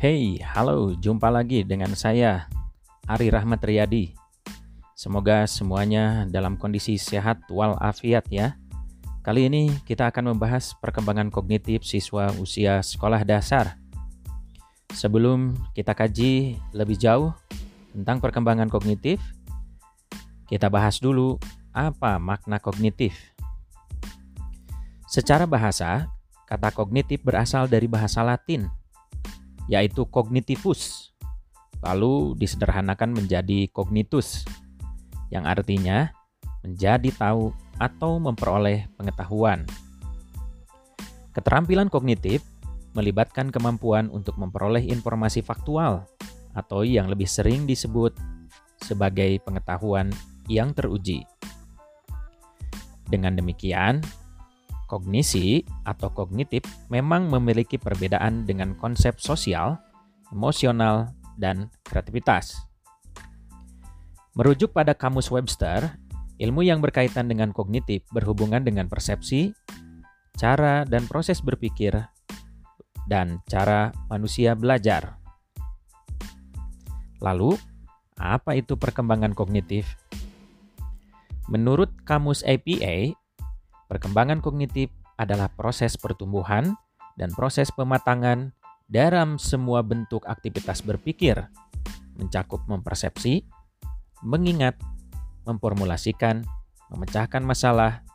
Hey, halo, jumpa lagi dengan saya, Ari Rahmat Riyadi. Semoga semuanya dalam kondisi sehat walafiat ya. Kali ini kita akan membahas perkembangan kognitif siswa usia sekolah dasar. Sebelum kita kaji lebih jauh tentang perkembangan kognitif, kita bahas dulu apa makna kognitif. Secara bahasa, kata kognitif berasal dari bahasa Latin yaitu cognitivus. Lalu disederhanakan menjadi cognitus, yang artinya menjadi tahu atau memperoleh pengetahuan. Keterampilan kognitif melibatkan kemampuan untuk memperoleh informasi faktual atau yang lebih sering disebut sebagai pengetahuan yang teruji. Dengan demikian, Kognisi atau kognitif memang memiliki perbedaan dengan konsep sosial, emosional, dan kreativitas. Merujuk pada kamus Webster, ilmu yang berkaitan dengan kognitif berhubungan dengan persepsi, cara dan proses berpikir, dan cara manusia belajar. Lalu, apa itu perkembangan kognitif? Menurut kamus APA, Perkembangan kognitif adalah proses pertumbuhan dan proses pematangan dalam semua bentuk aktivitas berpikir, mencakup mempersepsi, mengingat, memformulasikan, memecahkan masalah,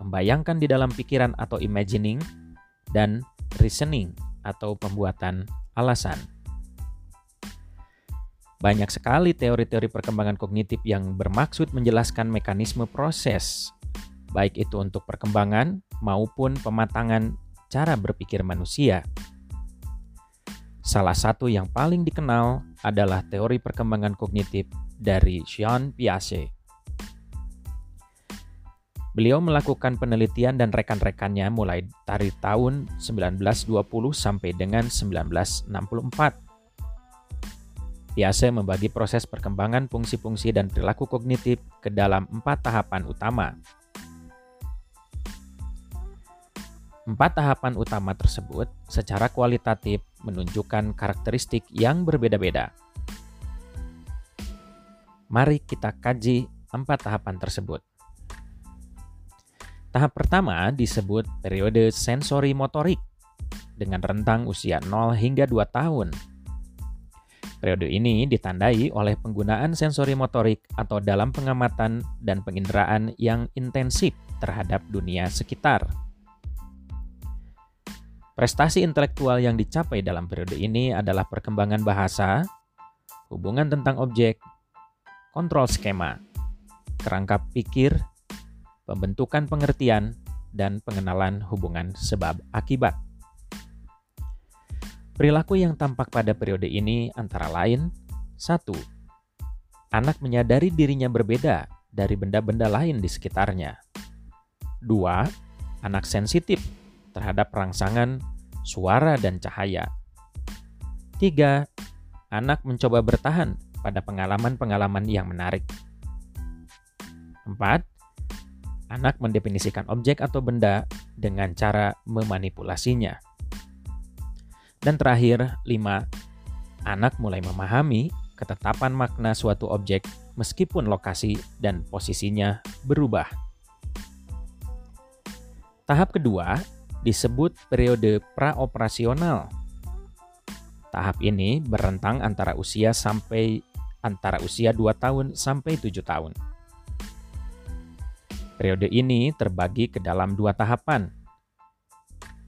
membayangkan di dalam pikiran atau imagining, dan reasoning atau pembuatan alasan. Banyak sekali teori-teori perkembangan kognitif yang bermaksud menjelaskan mekanisme proses baik itu untuk perkembangan maupun pematangan cara berpikir manusia. Salah satu yang paling dikenal adalah teori perkembangan kognitif dari Jean Piaget. Beliau melakukan penelitian dan rekan-rekannya mulai dari tahun 1920 sampai dengan 1964. Piaget membagi proses perkembangan fungsi-fungsi dan perilaku kognitif ke dalam empat tahapan utama, Empat tahapan utama tersebut secara kualitatif menunjukkan karakteristik yang berbeda-beda. Mari kita kaji empat tahapan tersebut. Tahap pertama disebut periode sensori motorik dengan rentang usia 0 hingga 2 tahun. Periode ini ditandai oleh penggunaan sensori motorik atau dalam pengamatan dan penginderaan yang intensif terhadap dunia sekitar. Prestasi intelektual yang dicapai dalam periode ini adalah perkembangan bahasa, hubungan tentang objek, kontrol skema, kerangka pikir, pembentukan pengertian, dan pengenalan hubungan sebab akibat. Perilaku yang tampak pada periode ini antara lain: 1. Anak menyadari dirinya berbeda dari benda-benda lain di sekitarnya. 2. Anak sensitif terhadap rangsangan, suara, dan cahaya. 3. Anak mencoba bertahan pada pengalaman-pengalaman yang menarik. 4. Anak mendefinisikan objek atau benda dengan cara memanipulasinya. Dan terakhir, 5. Anak mulai memahami ketetapan makna suatu objek meskipun lokasi dan posisinya berubah. Tahap kedua disebut periode praoperasional. Tahap ini berentang antara usia sampai antara usia 2 tahun sampai 7 tahun. Periode ini terbagi ke dalam dua tahapan,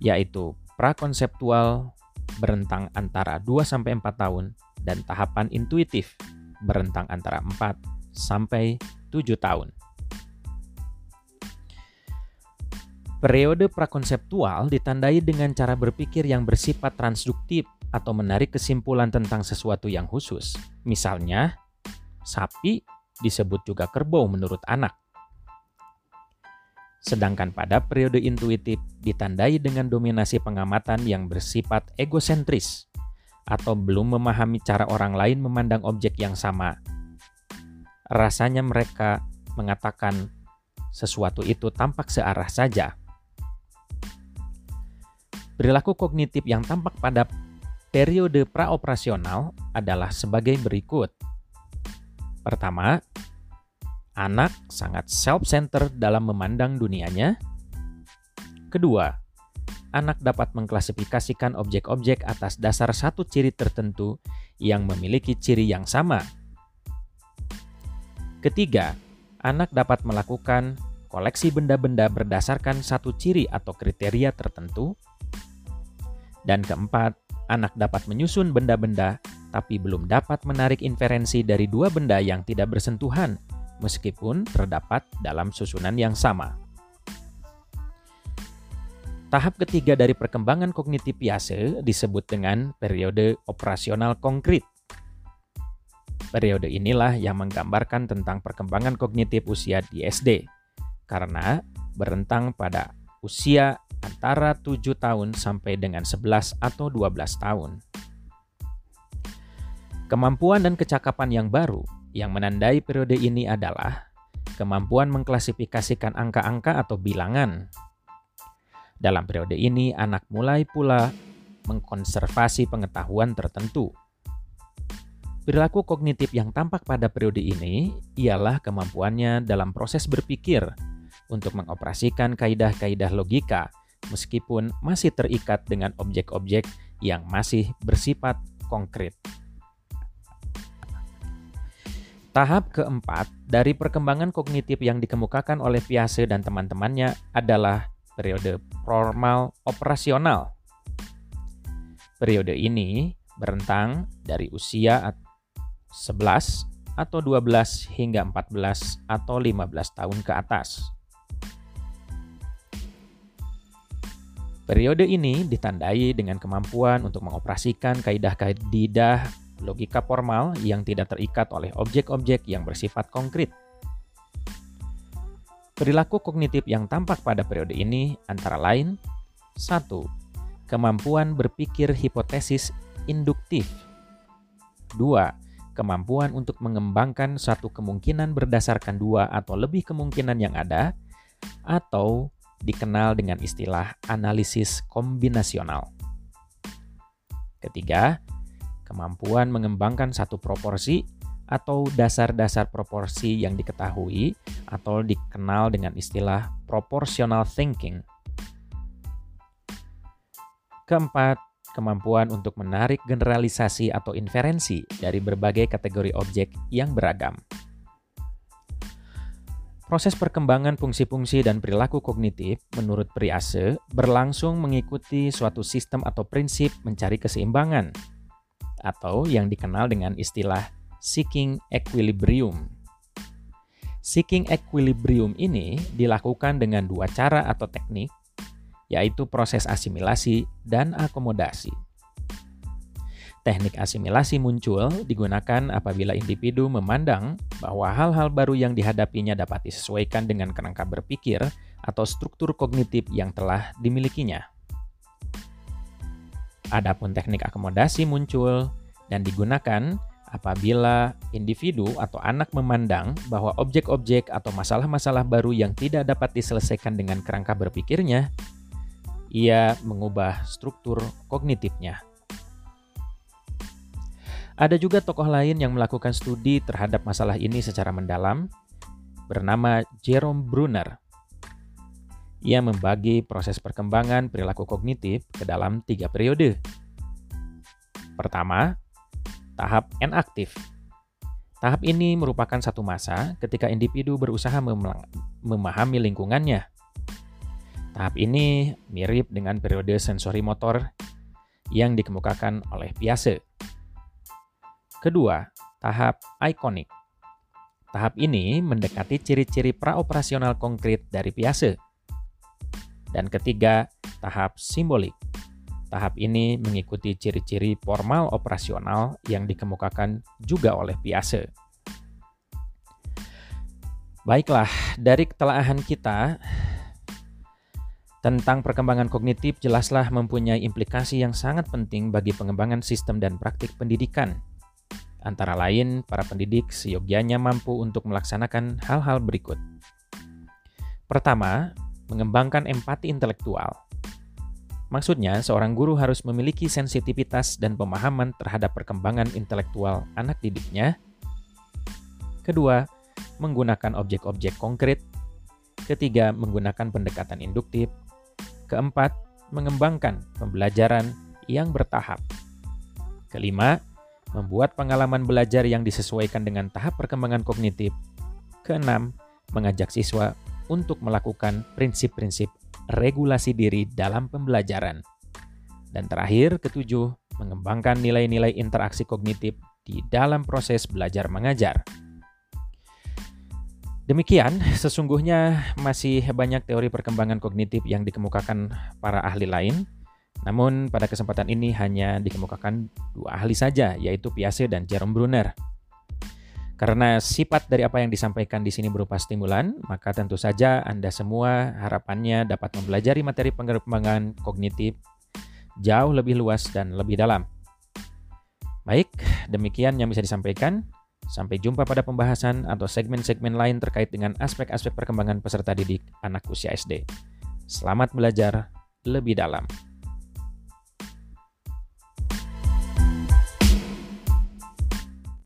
yaitu prakonseptual berentang antara 2 sampai 4 tahun dan tahapan intuitif berentang antara 4 sampai 7 tahun. Periode prakonseptual ditandai dengan cara berpikir yang bersifat transduktif atau menarik kesimpulan tentang sesuatu yang khusus. Misalnya, sapi disebut juga kerbau menurut anak. Sedangkan pada periode intuitif ditandai dengan dominasi pengamatan yang bersifat egosentris atau belum memahami cara orang lain memandang objek yang sama. Rasanya mereka mengatakan sesuatu itu tampak searah saja Perilaku kognitif yang tampak pada periode praoperasional adalah sebagai berikut. Pertama, anak sangat self-centered dalam memandang dunianya. Kedua, anak dapat mengklasifikasikan objek-objek atas dasar satu ciri tertentu yang memiliki ciri yang sama. Ketiga, anak dapat melakukan koleksi benda-benda berdasarkan satu ciri atau kriteria tertentu. Dan keempat, anak dapat menyusun benda-benda tapi belum dapat menarik inferensi dari dua benda yang tidak bersentuhan, meskipun terdapat dalam susunan yang sama. Tahap ketiga dari perkembangan kognitif Piase disebut dengan periode operasional konkret. Periode inilah yang menggambarkan tentang perkembangan kognitif usia di SD, karena berentang pada usia antara 7 tahun sampai dengan 11 atau 12 tahun. Kemampuan dan kecakapan yang baru yang menandai periode ini adalah kemampuan mengklasifikasikan angka-angka atau bilangan dalam periode ini, anak mulai pula mengkonservasi pengetahuan tertentu. Perilaku kognitif yang tampak pada periode ini ialah kemampuannya dalam proses berpikir untuk mengoperasikan kaidah-kaidah logika meskipun masih terikat dengan objek-objek yang masih bersifat konkret. Tahap keempat dari perkembangan kognitif yang dikemukakan oleh Piase dan teman-temannya adalah periode formal operasional. Periode ini berentang dari usia 11 atau 12 hingga 14 atau 15 tahun ke atas. Periode ini ditandai dengan kemampuan untuk mengoperasikan kaidah-kaidah logika formal yang tidak terikat oleh objek-objek yang bersifat konkret. Perilaku kognitif yang tampak pada periode ini antara lain 1. Kemampuan berpikir hipotesis induktif 2. Kemampuan untuk mengembangkan suatu kemungkinan berdasarkan dua atau lebih kemungkinan yang ada atau dikenal dengan istilah analisis kombinasional. Ketiga, kemampuan mengembangkan satu proporsi atau dasar-dasar proporsi yang diketahui atau dikenal dengan istilah proportional thinking. Keempat, kemampuan untuk menarik generalisasi atau inferensi dari berbagai kategori objek yang beragam. Proses perkembangan fungsi-fungsi dan perilaku kognitif menurut Priase berlangsung mengikuti suatu sistem atau prinsip mencari keseimbangan atau yang dikenal dengan istilah seeking equilibrium. Seeking equilibrium ini dilakukan dengan dua cara atau teknik, yaitu proses asimilasi dan akomodasi. Teknik asimilasi muncul digunakan apabila individu memandang bahwa hal-hal baru yang dihadapinya dapat disesuaikan dengan kerangka berpikir atau struktur kognitif yang telah dimilikinya. Adapun teknik akomodasi muncul dan digunakan apabila individu atau anak memandang bahwa objek-objek atau masalah-masalah baru yang tidak dapat diselesaikan dengan kerangka berpikirnya, ia mengubah struktur kognitifnya. Ada juga tokoh lain yang melakukan studi terhadap masalah ini secara mendalam, bernama Jerome Brunner. Ia membagi proses perkembangan perilaku kognitif ke dalam tiga periode. Pertama, tahap N-aktif. Tahap ini merupakan satu masa ketika individu berusaha memahami lingkungannya. Tahap ini mirip dengan periode sensori motor yang dikemukakan oleh Piase. Kedua, tahap ikonik. Tahap ini mendekati ciri-ciri praoperasional konkret dari Piase. Dan ketiga, tahap simbolik. Tahap ini mengikuti ciri-ciri formal operasional yang dikemukakan juga oleh Piase. Baiklah, dari ketelaahan kita tentang perkembangan kognitif jelaslah mempunyai implikasi yang sangat penting bagi pengembangan sistem dan praktik pendidikan. Antara lain, para pendidik seyogianya mampu untuk melaksanakan hal-hal berikut. Pertama, mengembangkan empati intelektual. Maksudnya, seorang guru harus memiliki sensitivitas dan pemahaman terhadap perkembangan intelektual anak didiknya. Kedua, menggunakan objek-objek konkret. Ketiga, menggunakan pendekatan induktif. Keempat, mengembangkan pembelajaran yang bertahap. Kelima, membuat pengalaman belajar yang disesuaikan dengan tahap perkembangan kognitif. Keenam, mengajak siswa untuk melakukan prinsip-prinsip regulasi diri dalam pembelajaran. Dan terakhir, ketujuh, mengembangkan nilai-nilai interaksi kognitif di dalam proses belajar mengajar. Demikian, sesungguhnya masih banyak teori perkembangan kognitif yang dikemukakan para ahli lain. Namun pada kesempatan ini hanya dikemukakan dua ahli saja, yaitu Piaget dan Jerome Brunner. Karena sifat dari apa yang disampaikan di sini berupa stimulan, maka tentu saja Anda semua harapannya dapat mempelajari materi perkembangan kognitif jauh lebih luas dan lebih dalam. Baik, demikian yang bisa disampaikan. Sampai jumpa pada pembahasan atau segmen-segmen lain terkait dengan aspek-aspek perkembangan peserta didik anak usia SD. Selamat belajar lebih dalam.